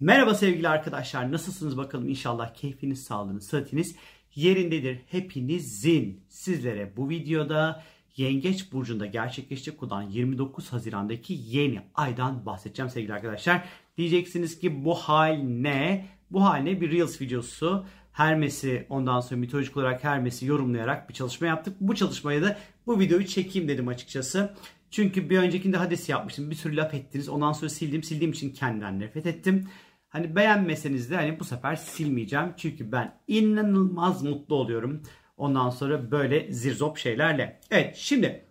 Merhaba sevgili arkadaşlar. Nasılsınız bakalım? İnşallah keyfiniz, sağlığınız, sıhhatiniz yerindedir. Hepinizin sizlere bu videoda Yengeç Burcu'nda gerçekleşecek olan 29 Haziran'daki yeni aydan bahsedeceğim sevgili arkadaşlar. Diyeceksiniz ki bu hal ne? Bu hal ne? Bir Reels videosu. Hermes'i ondan sonra mitolojik olarak Hermes'i yorumlayarak bir çalışma yaptık. Bu çalışmaya da bu videoyu çekeyim dedim açıkçası. Çünkü bir öncekinde Hades yapmıştım. Bir sürü laf ettiniz. Ondan sonra sildim. Sildiğim için kendimden nefret ettim. Hani beğenmeseniz de hani bu sefer silmeyeceğim. Çünkü ben inanılmaz mutlu oluyorum. Ondan sonra böyle zirzop şeylerle. Evet şimdi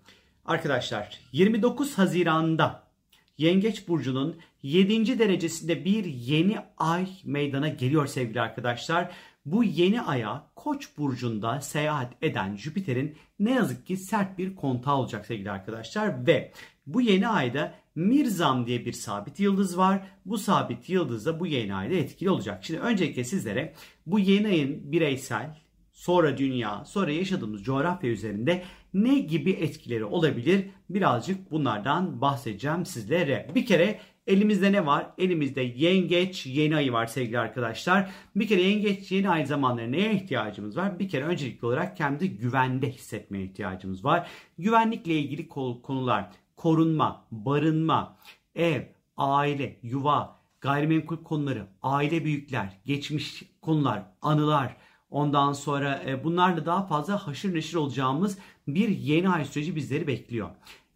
arkadaşlar 29 Haziran'da Yengeç Burcu'nun 7. derecesinde bir yeni ay meydana geliyor sevgili arkadaşlar. Bu yeni aya Koç burcunda seyahat eden Jüpiter'in ne yazık ki sert bir kontağı olacak sevgili arkadaşlar ve bu yeni ayda Mirzam diye bir sabit yıldız var. Bu sabit yıldız da bu yeni ayda etkili olacak. Şimdi öncelikle sizlere bu yeni ayın bireysel, sonra dünya, sonra yaşadığımız coğrafya üzerinde ne gibi etkileri olabilir? Birazcık bunlardan bahsedeceğim sizlere. Bir kere Elimizde ne var? Elimizde yengeç yeni ayı var sevgili arkadaşlar. Bir kere yengeç yeni ay zamanları neye ihtiyacımız var? Bir kere öncelikli olarak kendi güvende hissetmeye ihtiyacımız var. Güvenlikle ilgili konular korunma, barınma, ev, aile, yuva, gayrimenkul konuları, aile büyükler, geçmiş konular, anılar, ondan sonra e, bunlarla daha fazla haşır neşir olacağımız bir yeni ay süreci bizleri bekliyor.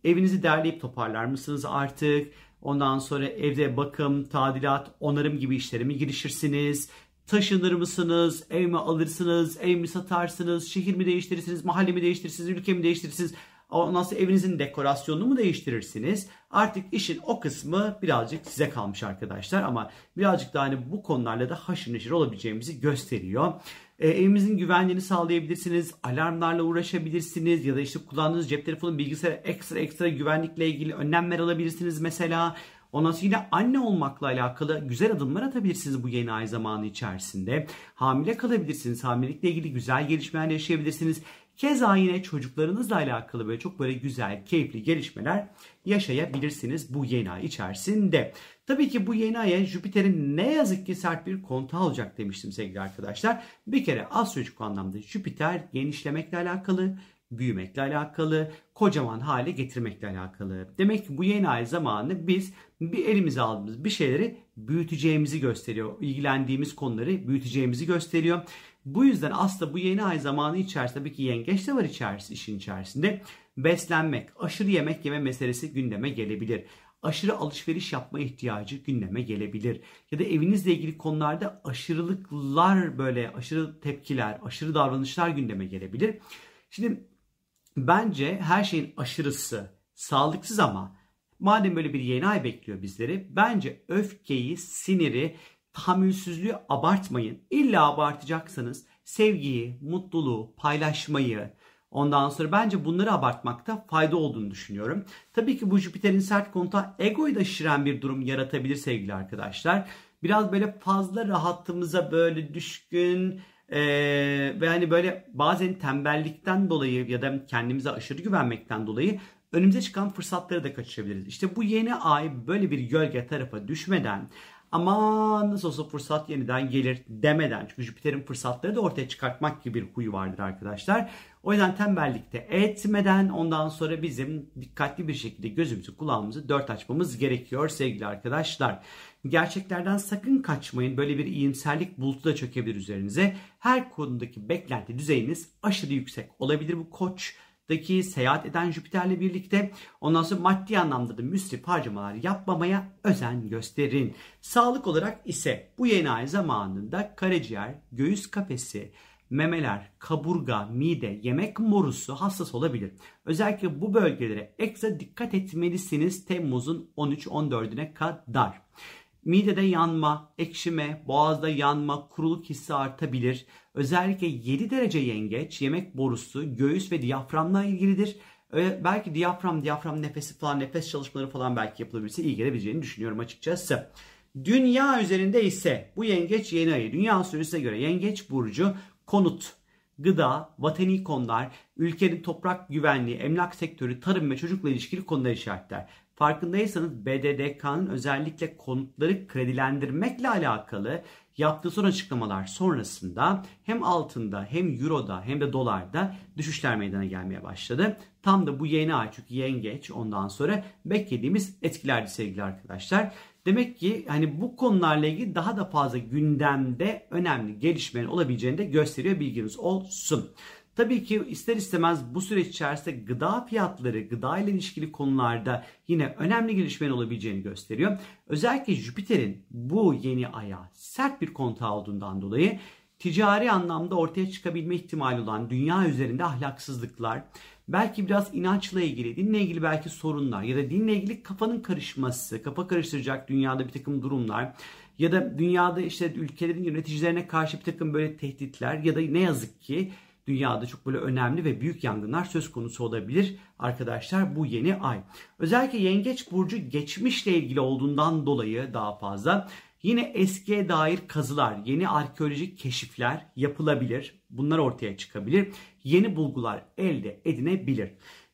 Evinizi derleyip toparlar mısınız artık? Ondan sonra evde bakım, tadilat, onarım gibi işlere mi girişirsiniz? Taşınır mısınız? Ev mi alırsınız? Ev mi satarsınız? Şehir mi değiştirirsiniz? Mahalle mi değiştirirsiniz? Ülke mi değiştirirsiniz? Ondan sonra evinizin dekorasyonunu mu değiştirirsiniz? Artık işin o kısmı birazcık size kalmış arkadaşlar. Ama birazcık da hani bu konularla da haşır neşir olabileceğimizi gösteriyor. E, evimizin güvenliğini sağlayabilirsiniz. Alarmlarla uğraşabilirsiniz. Ya da işte kullandığınız cep telefonu bilgisayara ekstra ekstra güvenlikle ilgili önlemler alabilirsiniz mesela. Ondan sonra yine anne olmakla alakalı güzel adımlar atabilirsiniz bu yeni ay zamanı içerisinde. Hamile kalabilirsiniz. Hamilelikle ilgili güzel gelişmeler yaşayabilirsiniz. Keza yine çocuklarınızla alakalı böyle çok böyle güzel, keyifli gelişmeler yaşayabilirsiniz bu yeni ay içerisinde. Tabii ki bu yeni aya Jüpiter'in ne yazık ki sert bir kontağı olacak demiştim sevgili arkadaşlar. Bir kere astrolojik anlamda Jüpiter genişlemekle alakalı, büyümekle alakalı, kocaman hale getirmekle alakalı. Demek ki bu yeni ay zamanı biz bir elimize aldığımız bir şeyleri büyüteceğimizi gösteriyor. İlgilendiğimiz konuları büyüteceğimizi gösteriyor. Bu yüzden aslında bu yeni ay zamanı içerisinde tabii ki yengeç de var içerisinde, işin içerisinde. Beslenmek, aşırı yemek yeme meselesi gündeme gelebilir. Aşırı alışveriş yapma ihtiyacı gündeme gelebilir. Ya da evinizle ilgili konularda aşırılıklar böyle aşırı tepkiler, aşırı davranışlar gündeme gelebilir. Şimdi bence her şeyin aşırısı sağlıksız ama madem böyle bir yeni ay bekliyor bizleri bence öfkeyi, siniri tahammülsüzlüğü abartmayın. İlla abartacaksanız sevgiyi, mutluluğu, paylaşmayı, ondan sonra bence bunları abartmakta fayda olduğunu düşünüyorum. Tabii ki bu Jüpiter'in sert konuta egoyu da şiren bir durum yaratabilir sevgili arkadaşlar. Biraz böyle fazla rahatımıza böyle düşkün, ee, ve hani böyle bazen tembellikten dolayı ya da kendimize aşırı güvenmekten dolayı önümüze çıkan fırsatları da kaçırabiliriz. İşte bu yeni ay böyle bir gölge tarafa düşmeden ama nasıl olsa fırsat yeniden gelir demeden. Çünkü Jüpiter'in fırsatları da ortaya çıkartmak gibi bir huyu vardır arkadaşlar. O yüzden tembellikte etmeden ondan sonra bizim dikkatli bir şekilde gözümüzü kulağımızı dört açmamız gerekiyor sevgili arkadaşlar. Gerçeklerden sakın kaçmayın. Böyle bir iyimserlik bulutu da çökebilir üzerinize. Her konudaki beklenti düzeyiniz aşırı yüksek olabilir bu koç daki seyahat eden Jüpiter'le birlikte ondan sonra maddi anlamda da müsrif harcamalar yapmamaya özen gösterin. Sağlık olarak ise bu yeni ay zamanında karaciğer, göğüs kafesi, memeler, kaburga, mide, yemek morusu hassas olabilir. Özellikle bu bölgelere ekstra dikkat etmelisiniz Temmuz'un 13-14'üne kadar. Midede yanma, ekşime, boğazda yanma, kuruluk hissi artabilir. Özellikle 7 derece yengeç yemek borusu, göğüs ve diyaframla ilgilidir. Belki diyafram, diyafram nefesi falan, nefes çalışmaları falan belki yapılabilirse iyi gelebileceğini düşünüyorum açıkçası. Dünya üzerinde ise bu yengeç yeni ayı. Dünya süresine göre yengeç burcu konut, gıda, vatani konular, ülkenin toprak güvenliği, emlak sektörü, tarım ve çocukla ilişkili konular işaretler. Farkındaysanız BDDK'nın özellikle konutları kredilendirmekle alakalı yaptığı son açıklamalar sonrasında hem altında hem euroda hem de dolarda düşüşler meydana gelmeye başladı. Tam da bu yeni ay çünkü yengeç ondan sonra beklediğimiz etkilerdi sevgili arkadaşlar. Demek ki hani bu konularla ilgili daha da fazla gündemde önemli gelişmeler olabileceğini de gösteriyor bilginiz olsun. Tabii ki ister istemez bu süreç içerisinde gıda fiyatları, gıda ile ilişkili konularda yine önemli gelişmeler olabileceğini gösteriyor. Özellikle Jüpiter'in bu yeni aya sert bir kontağı olduğundan dolayı ticari anlamda ortaya çıkabilme ihtimali olan dünya üzerinde ahlaksızlıklar, belki biraz inançla ilgili, dinle ilgili belki sorunlar ya da dinle ilgili kafanın karışması, kafa karıştıracak dünyada bir takım durumlar ya da dünyada işte ülkelerin yöneticilerine karşı bir takım böyle tehditler ya da ne yazık ki dünyada çok böyle önemli ve büyük yangınlar söz konusu olabilir arkadaşlar bu yeni ay. Özellikle Yengeç Burcu geçmişle ilgili olduğundan dolayı daha fazla yine eskiye dair kazılar, yeni arkeolojik keşifler yapılabilir. Bunlar ortaya çıkabilir. Yeni bulgular elde edinebilir.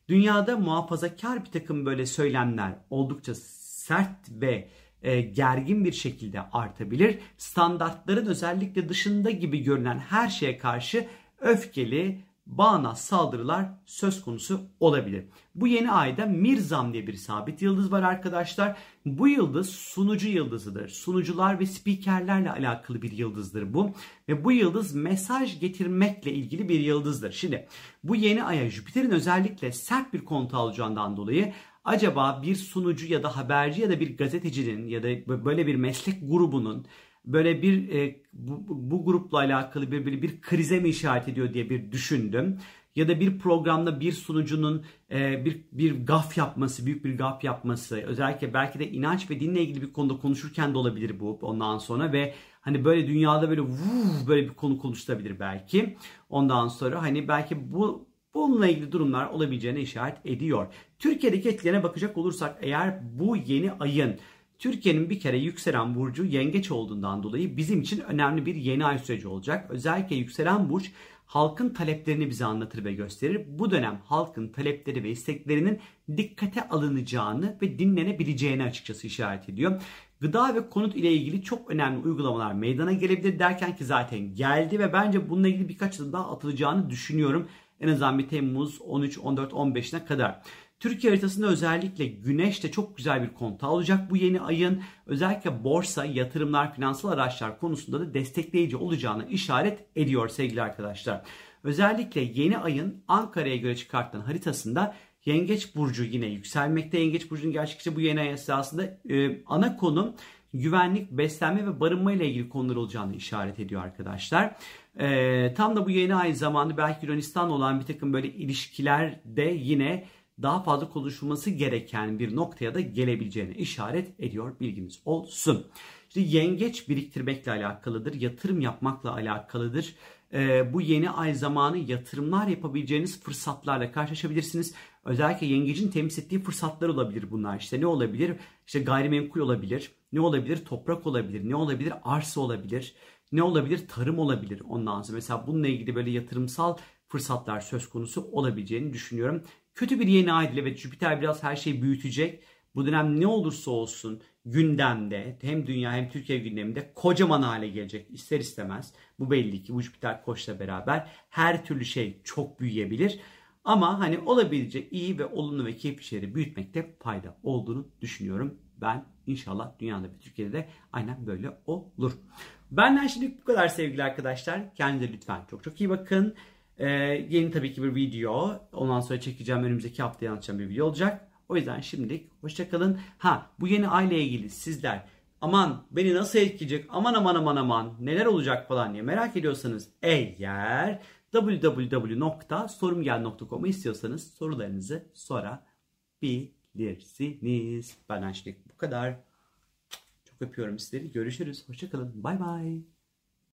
Dünyada muhafazakar bir takım böyle söylemler oldukça sert ve e, gergin bir şekilde artabilir. Standartların özellikle dışında gibi görünen her şeye karşı öfkeli, bağnaz saldırılar söz konusu olabilir. Bu yeni ayda Mirzam diye bir sabit yıldız var arkadaşlar. Bu yıldız sunucu yıldızıdır. Sunucular ve spikerlerle alakalı bir yıldızdır bu. Ve bu yıldız mesaj getirmekle ilgili bir yıldızdır. Şimdi bu yeni aya Jüpiter'in özellikle sert bir kontağı olacağından dolayı acaba bir sunucu ya da haberci ya da bir gazetecinin ya da böyle bir meslek grubunun böyle bir e, bu, bu grupla alakalı bir, bir bir krize mi işaret ediyor diye bir düşündüm. Ya da bir programda bir sunucunun e, bir bir gaf yapması, büyük bir gaf yapması, özellikle belki de inanç ve dinle ilgili bir konuda konuşurken de olabilir bu ondan sonra ve hani böyle dünyada böyle vuv, böyle bir konu konuşulabilir belki. Ondan sonra hani belki bu Bununla ilgili durumlar olabileceğine işaret ediyor. Türkiye'deki etkilerine bakacak olursak eğer bu yeni ayın Türkiye'nin bir kere yükselen burcu yengeç olduğundan dolayı bizim için önemli bir yeni ay süreci olacak. Özellikle yükselen burç halkın taleplerini bize anlatır ve gösterir. Bu dönem halkın talepleri ve isteklerinin dikkate alınacağını ve dinlenebileceğini açıkçası işaret ediyor. Gıda ve konut ile ilgili çok önemli uygulamalar meydana gelebilir derken ki zaten geldi ve bence bununla ilgili birkaç adım daha atılacağını düşünüyorum. En azından bir Temmuz 13, 14, 15'ine kadar. Türkiye haritasında özellikle güneşte çok güzel bir kontağı olacak bu yeni ayın. Özellikle borsa, yatırımlar, finansal araçlar konusunda da destekleyici olacağını işaret ediyor sevgili arkadaşlar. Özellikle yeni ayın Ankara'ya göre çıkartılan haritasında Yengeç Burcu yine yükselmekte. Yengeç Burcu'nun gerçekçi bu yeni ay esasında e, ana konum güvenlik, beslenme ve barınma ile ilgili konular olacağını işaret ediyor arkadaşlar. E, tam da bu yeni ay zamanı belki Yunanistan olan bir takım böyle ilişkilerde yine daha fazla konuşulması gereken bir noktaya da gelebileceğine işaret ediyor bilginiz olsun. İşte yengeç biriktirmekle alakalıdır, yatırım yapmakla alakalıdır. Ee, bu yeni ay zamanı yatırımlar yapabileceğiniz fırsatlarla karşılaşabilirsiniz. Özellikle yengecin temsil ettiği fırsatlar olabilir bunlar. İşte ne olabilir? İşte gayrimenkul olabilir. Ne olabilir? Toprak olabilir. Ne olabilir? Arsa olabilir. Ne olabilir? Tarım olabilir. Ondan sonra mesela bununla ilgili böyle yatırımsal fırsatlar söz konusu olabileceğini düşünüyorum. Kötü bir yeni ay değil. Evet Jüpiter biraz her şeyi büyütecek. Bu dönem ne olursa olsun gündemde hem dünya hem Türkiye gündeminde kocaman hale gelecek ister istemez. Bu belli ki bu Jüpiter koçla beraber her türlü şey çok büyüyebilir. Ama hani olabilecek iyi ve olumlu ve keyifli şeyleri büyütmekte fayda olduğunu düşünüyorum. Ben inşallah dünyada ve Türkiye'de de aynen böyle olur. Benden şimdilik bu kadar sevgili arkadaşlar. Kendinize lütfen çok çok iyi bakın. Ee, yeni tabii ki bir video. Ondan sonra çekeceğim önümüzdeki haftaya anlatacağım bir video olacak. O yüzden şimdilik hoşçakalın. Ha bu yeni aile ilgili sizler aman beni nasıl etkileyecek aman aman aman aman neler olacak falan diye merak ediyorsanız eğer www.sorumgel.com'u istiyorsanız sorularınızı sorabilirsiniz. Benden şimdilik bu kadar. Çok öpüyorum sizleri. Görüşürüz. Hoşçakalın. Bay bay.